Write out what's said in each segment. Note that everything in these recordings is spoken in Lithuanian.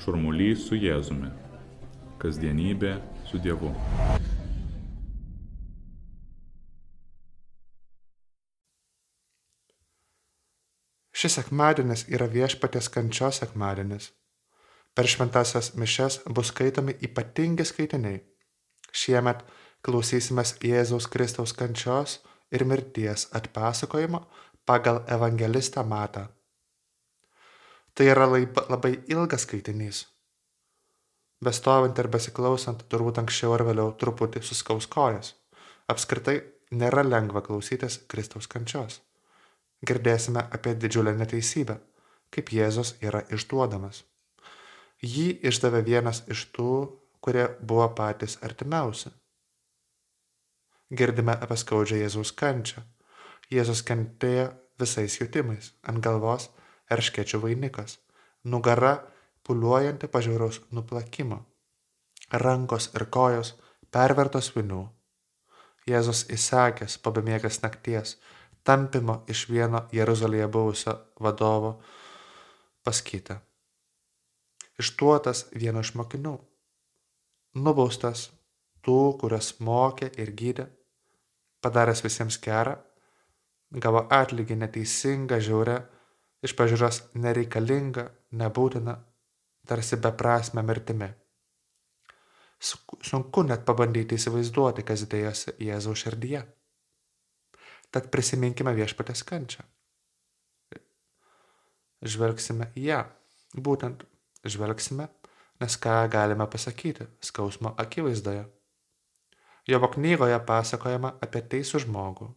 Šurmulys su Jėzumi. Kasdienybė su Dievu. Šis sekmadienis yra viešpatės kančios sekmadienis. Per šventasias mišes bus skaitomi ypatingi skaitiniai. Šiemet klausysimės Jėzaus Kristaus kančios ir mirties atpasakojimo pagal evangelistą Matą. Tai yra labai ilgas skaitinys. Bestovint ir besiklausant, turbūt anksčiau ar vėliau truputį suskaus kojas. Apskritai nėra lengva klausytis Kristaus kančios. Girdėsime apie didžiulę neteisybę, kaip Jėzus yra išduodamas. Jį išdavė vienas iš tų, kurie buvo patys artimiausi. Girdime apie skaudžią Jėzaus kančią. Jėzus kentėjo visais jutimais ant galvos erškečių vainikas, nugara puliuojanti pažiūros nuplakimo, rankos ir kojos pervertos vinių. Jėzus įsakęs po bemiegės nakties, tampimo iš vieno Jeruzalėje buvusio vadovo pas kitą. Ištuotas vieno iš mokinių, nubaustas tų, kurias mokė ir gydė, padaręs visiems gerą, gavo atlygį neteisingą, žiaurę, iš pažiūros nereikalingą, nebūtiną, tarsi beprasme mirtimi. Sunku net pabandyti įsivaizduoti, kas dėjosi Jėzaus širdyje. Tad prisiminkime viešpatės kančią. Žvelgsime į ją. Būtent žvelgsime, nes ką galime pasakyti skausmo akivaizdoje. Jobo knygoje pasakojama apie teisų žmogų,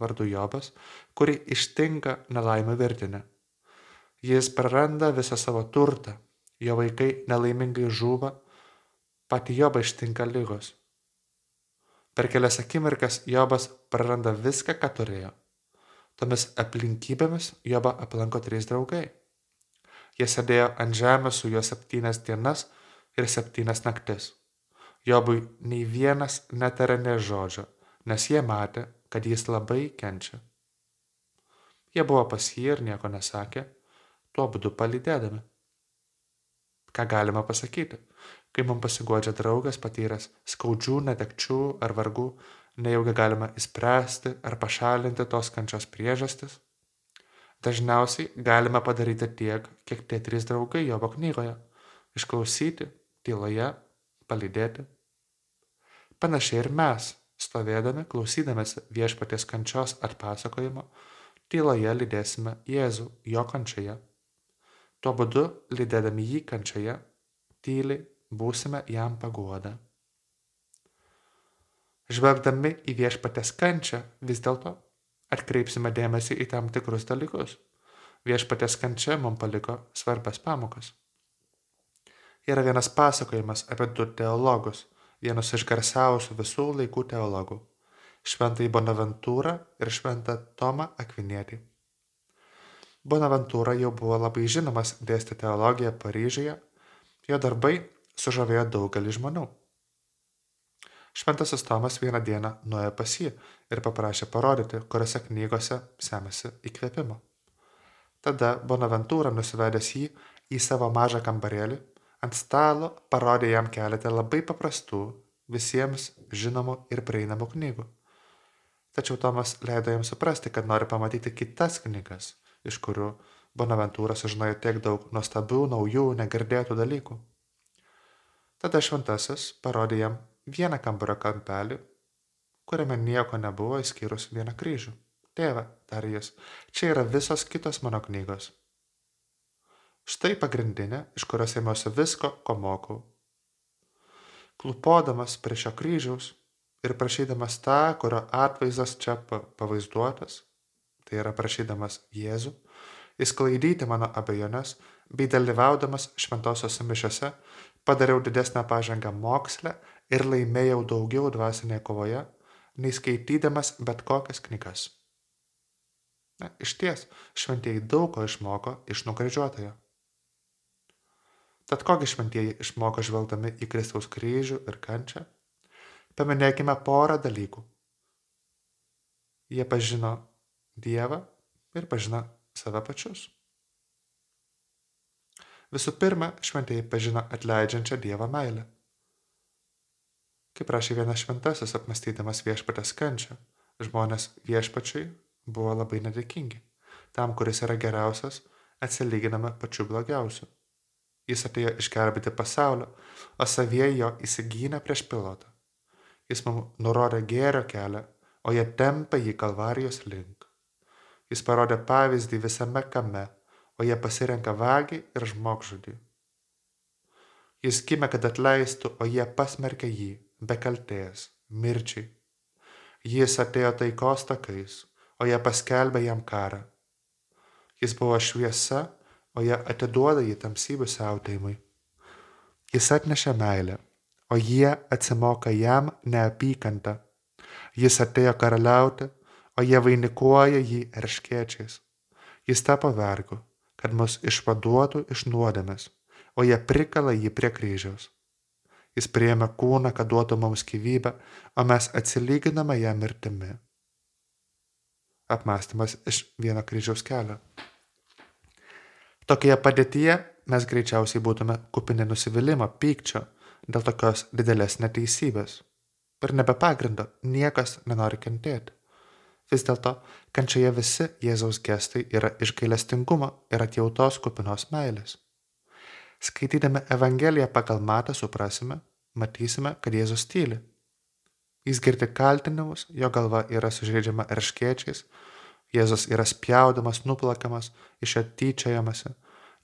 vardu Jobas, kurį ištinka nelaimė virtinė. Jis praranda visą savo turtą, jo vaikai nelaimingai žūva, pati Jobą ištinka lygos. Per kelias akimirkas Jobas praranda viską, ką turėjo. Tomis aplinkybėmis Jobą aplanko trys draugai. Jie sėdėjo ant žemės su juo septynias dienas ir septynias naktis. Jobui nei vienas netarė ne žodžio, nes jie matė, kad jis labai kenčia. Jie buvo pas jį ir nieko nesakė, tuo būdu palydėdami. Ką galima pasakyti? Kai mums pasiguodžia draugas patyręs skaudžių netekčių ar vargų, nejaugi galima įspręsti ar pašalinti tos kančios priežastis? Dažniausiai galime padaryti tiek, kiek tie trys draugai Jobo knygoje - išklausyti, tyloje, palydėti. Panašiai ir mes, stovėdami, klausydamėsi viešpaties kančios atpasakojimo, tyloje lydėsime Jėzų jo kančioje. Tuo būdu, lydėdami jį kančioje, tyliai būsime jam paguoda. Žvelgdami į viešpatės kančią, vis dėlto atkreipsime dėmesį į tam tikrus dalykus. Viešpatės kančia mums paliko svarbias pamokas. Yra vienas pasakojimas apie du teologus, vienus iš garsiausių visų laikų teologų - šventąjį Bonaventūrą ir šventą Tomą Akvinietį. Bonaventūra jau buvo labai žinomas dėstė teologiją Paryžiuje, jo darbai sužavėjo daugelį žmonių. Šventasis Tomas vieną dieną nuėjo pas jį ir paprašė parodyti, kuriuose knygose semasi įkvėpimo. Tada Bonaventūra nusivedęs jį į savo mažą kambarėlį, ant stalo parodė jam keletą labai paprastų, visiems žinomų ir prieinamų knygų. Tačiau Tomas leido jam suprasti, kad nori pamatyti kitas knygas, iš kurių Bonaventūra sužinojo tiek daug nuostabių, naujų, negirdėtų dalykų. Tada šventasis parodė jam vieną kambario kampelį, kuriame nieko nebuvo išskyrus vieną kryžių. Tėve, tarė jis, čia yra visos kitos mano knygos. Štai pagrindinė, iš kurios ėmiausi visko, ko mokau. Klupodamas prie šio kryžiaus ir prašydamas tą, kurio atvaizdas čia pavaizduotas, tai yra prašydamas Jėzų, įsklaidyti mano abejonės bei dalyvaudamas šventosios mišiose, padariau didesnę pažangą moksle ir laimėjau daugiau dvasinėje kovoje, nei skaitydamas bet kokias knygas. Na, iš ties, šventieji daug ko išmoko iš nukryžiuotojo. Tad kogi šventieji išmoko žvelgdami į Kristaus kryžių ir kančią? Paminėkime porą dalykų. Jie pažino Dievą ir pažino save pačius. Visų pirma, šventieji pažino atleidžiančią Dievo meilę. Kaip rašė vienas šventasis apmastydamas viešpatės kančią, žmonės viešpačiui buvo labai nedėkingi. Tam, kuris yra geriausias, atsilyginame pačiu blogiausiu. Jis atėjo išgelbėti pasaulio, o savieji jo įsigynė prieš pilotą. Jis mums nurodė gėrio kelią, o jie tempia jį kalvarijos link. Jis parodė pavyzdį visame kame, o jie pasirenka vagį ir žmogžudį. Jis gimė, kad atleistų, o jie pasmerkė jį, be kaltės, mirčiai. Jis atėjo taikos takais, o jie paskelbė jam karą. Jis buvo šviesa, o jie atiduoda jį tamsybių siautėjimui. Jis atnešė meilę, o jie atsimoka jam neapykantą. Jis atėjo karaliauti, o jie vainikuoja jį erškiečiais. Jis tapo vergu, kad mus išvaduotų iš nuodėmės, o jie prikala jį prie kryžiaus. Jis priėmė kūną, kad duotų mums gyvybę, o mes atsilyginame ją mirtimi. Apmastymas iš vieno kryžiaus kelio. Tokioje padėtyje mes greičiausiai būtume kupini nusivylimą, pykčio dėl tokios didelės neteisybės. Ir nebe pagrindo niekas nenori kentėti. Vis dėlto, kančioje visi Jėzaus gestai yra iš gailestingumo ir atjautos kupinos meilės. Skaitydami Evangeliją pagal matą suprasime, matysime, kad Jėzus tyli. Jis girdi kaltinimus, jo galva yra sužeidžiama erškiečiais, Jėzus yra spjaudamas, nuplakamas, iš jo tyčiojamasi.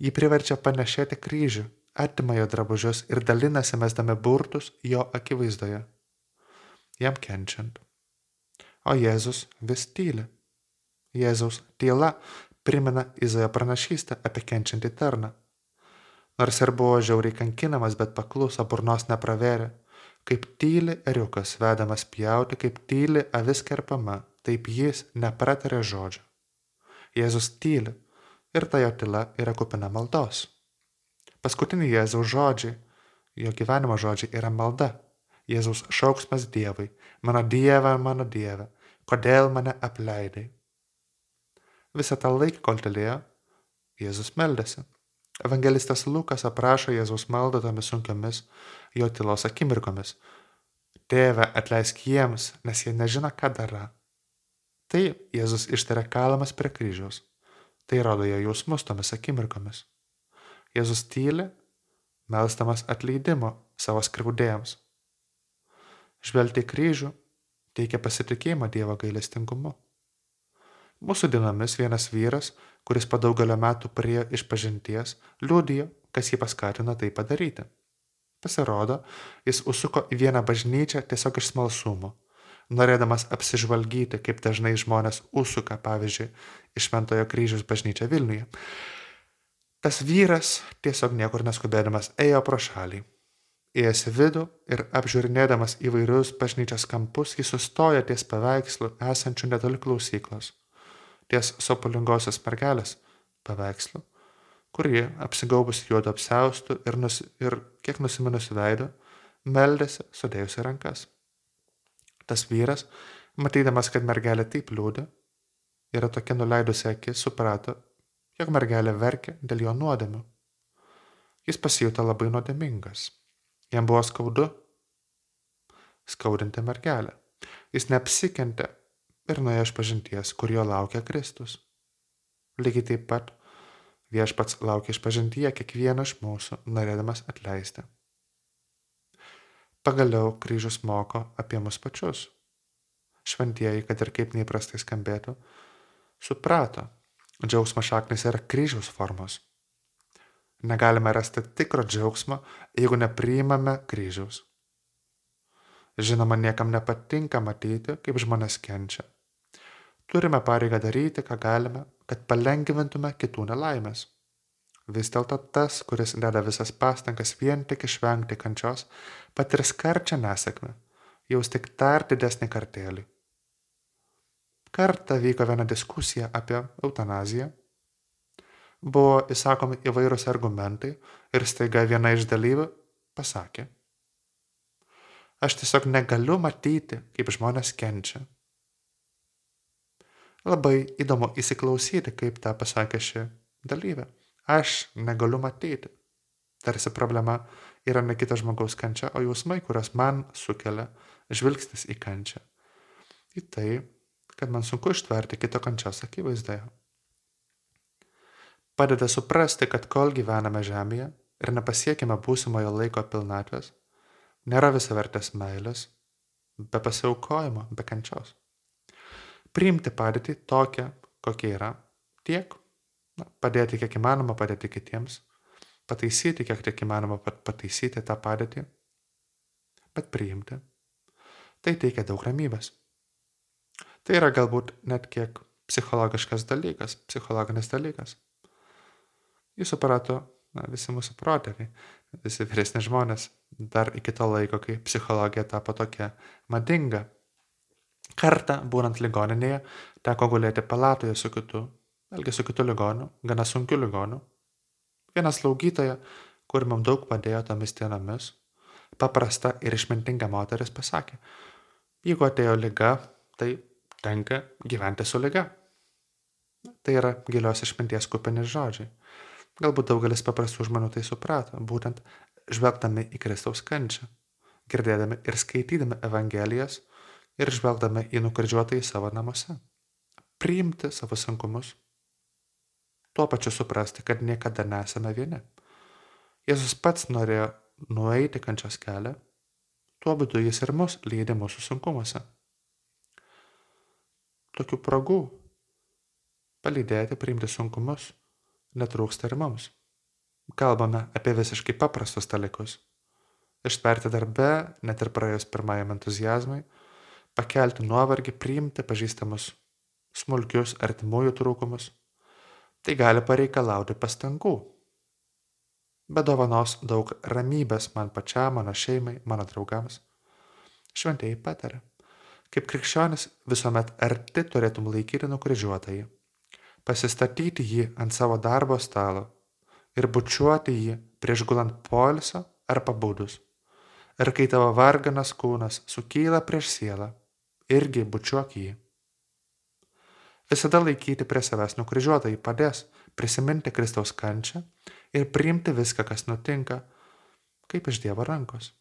Jį priverčia panešėti kryžių, atima jo drabužius ir dalinasi mesdami burtus jo akivaizdoje. Jam kenčiant. O Jėzus vis tyli. Jėzaus tyla primena Izajo pranašystę apie kenčiantį tarną. Nors ir buvo žiauriai kankinamas, bet pakluso burnos nepraverė. Kaip tyli eriukas vedamas pjauti, kaip tyli avis kerpama, taip jis nepratarė žodžio. Jėzus tyli ir ta jo tyla yra kupina maldos. Paskutiniai Jėzaus žodžiai, jo gyvenimo žodžiai yra malda. Jėzaus šauksmas Dievui, mano Dieve, mano Dieve, kodėl mane apleidai. Visą tą laiką, kol tylėjo, Jėzus meldėsi. Evangelistas Lukas aprašo Jėzaus maldą tomis sunkiomis jo tylos akimirkomis. Tėve, atleisk jiems, nes jie nežino, ką daro. Tai Jėzus ištarė kalamas prie kryžiaus. Tai rodo jo jausmus tomis akimirkomis. Jėzus tyli, melstamas atleidimo savo skriaudėjams. Žvelgti į kryžių teikia pasitikėjimą Dievo gailestingumu. Mūsų dienomis vienas vyras, kuris po daugelio metų prie išpažinties, liūdėjo, kas jį paskatino tai padaryti. Pasirodo, jis užsuko į vieną bažnyčią tiesiog iš smalsumo norėdamas apsižvalgyti, kaip dažnai žmonės užsuka, pavyzdžiui, iš Šventojo kryžiaus bažnyčią Vilniuje. Tas vyras tiesiog niekur neskubėdamas ėjo pro šalį. Įėjęs į vidų ir apžiūrinėdamas įvairius bažnyčios kampus, jis sustojo ties paveikslu esančiu netoli klausyklos, ties sopulingosios mergelės paveikslu, kurie apsigaubus juodu apsiaustų ir, nus, ir kiek nusiminusi veidu, meldėsi sudėjusi rankas. Tas vyras, matydamas, kad mergelė taip liūdė, yra tokia nuleidusi akis, suprato, jog mergelė verkia dėl jo nuodėmių. Jis pasijuto labai nuodėmingas. Jam buvo skaudu skaudinti mergelę. Jis neapsikentė ir nuėjo iš pažinties, kur jo laukia Kristus. Lygiai taip pat viešpats laukia iš pažintyje kiekvieno iš mūsų, norėdamas atleisti. Pagaliau kryžius moko apie mus pačius. Šventieji, kad ir kaip neįprastai skambėtų, suprato, džiaugsmo šaknis yra kryžiaus formos. Negalime rasti tikro džiaugsmo, jeigu nepriimame kryžiaus. Žinoma, niekam nepatinka matyti, kaip žmonės kenčia. Turime pareigą daryti, ką galime, kad palengvintume kitų nelaimės. Vis dėlto tas, kuris deda visas pastangas vien tik išvengti kančios, patirs karčią nesėkmę, jaus tik dar didesnį kartėlį. Kartą vyko viena diskusija apie eutanaziją. Buvo įsakomi įvairūs argumentai ir staiga viena iš dalyvių pasakė. Aš tiesiog negaliu matyti, kaip žmonės kenčia. Labai įdomu įsiklausyti, kaip tą pasakė ši dalyvė. Aš negaliu matyti, Tarsi problema yra ne kito žmogaus kančia, o jausmai, kurios man sukelia žvilgsnis į kančią. Į tai, kad man sunku ištverti kito kančios akivaizdoje. Padeda suprasti, kad kol gyvename žemėje ir nepasiekime būsimojo laiko pilnatvės, nėra visavertės meilės, be pasiaukojimo, be kančios. Priimti padėtį tokią, kokia yra, tiek, na, padėti kiek įmanoma padėti kitiems, pataisyti kiek tik įmanoma pataisyti tą padėtį, bet priimti. Tai teikia daug ramybės. Tai yra galbūt net kiek psichologiškas dalykas, psichologinis dalykas. Jūsų aparato, na, visi mūsų protėviai, visi vyresni žmonės, dar iki to laiko, kai psichologija tapo tokia madinga. Kartą, būnant ligoninėje, teko gulėti palatoje su kitu, vėlgi su kitu ligoniu, gana sunkiu ligoniu. Viena slaugytoja, kur mums daug padėjo tomis dienomis, paprasta ir išmintinga moteris pasakė, jeigu atėjo lyga, tai tenka gyventi su lyga. Tai yra gilios išminties kupinis žodžiai. Galbūt daugelis paprastų žmonių tai suprato, būtent žvelgdami į Kristaus kančią, girdėdami ir skaitydami Evangelijas ir žvelgdami į nukryžiuotą į savo namuose. Priimti savo sunkumus. Tuo pačiu suprasti, kad niekada nesame vieni. Jėzus pats norėjo nueiti kančios kelią, tuo būdu jis ir mus lydi mūsų sunkumuose tokių progų palydėti, priimti sunkumus netrūksta ir mums. Kalbame apie visiškai paprastus dalykus. Ištverti darbe, net ir praėjus pirmajam entuzijazmui, pakelti nuovargį, priimti pažįstamus smulkius artimųjų trūkumus. Tai gali pareikalauti pastangų. Bet dovanos daug ramybės man pačiam, mano šeimai, mano draugams. Šventieji patarė. Kaip krikščionis visuomet arti turėtum laikyti nukryžiuotąjį, pasistatyti jį ant savo darbo stalo ir bučiuoti jį prieš gulant poilsio ar pabudus. Ir kai tavo varganas kūnas sukyla prieš sielą, irgi bučiuok jį. Visada laikyti prie savęs nukryžiuotąjį padės prisiminti Kristaus kančią ir priimti viską, kas nutinka, kaip iš Dievo rankos.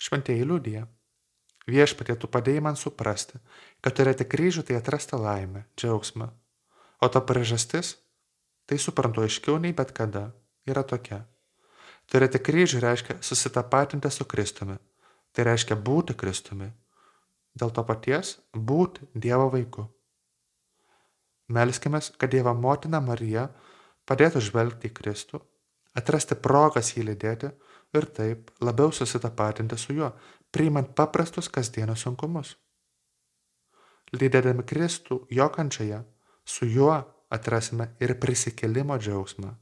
Šventieji liūdija Viešpatie, tu padėjai man suprasti, kad turėti kryžių tai atrasti laimę, džiaugsmą. O ta priežastis, tai suprantu aiškiau nei bet kada, yra tokia. Turėti kryžių reiškia susitapatinti su Kristumi. Tai reiškia būti Kristumi. Dėl to paties būti Dievo vaiku. Melskime, kad Dievo motina Marija padėtų žvelgti į Kristų, atrasti progas jį lydėti ir taip labiau susitapatinti su juo, priimant paprastus kasdienius sunkumus. Lydėdami Kristų jo kančioje, su juo atrasime ir prisikėlimo džiaugsmą.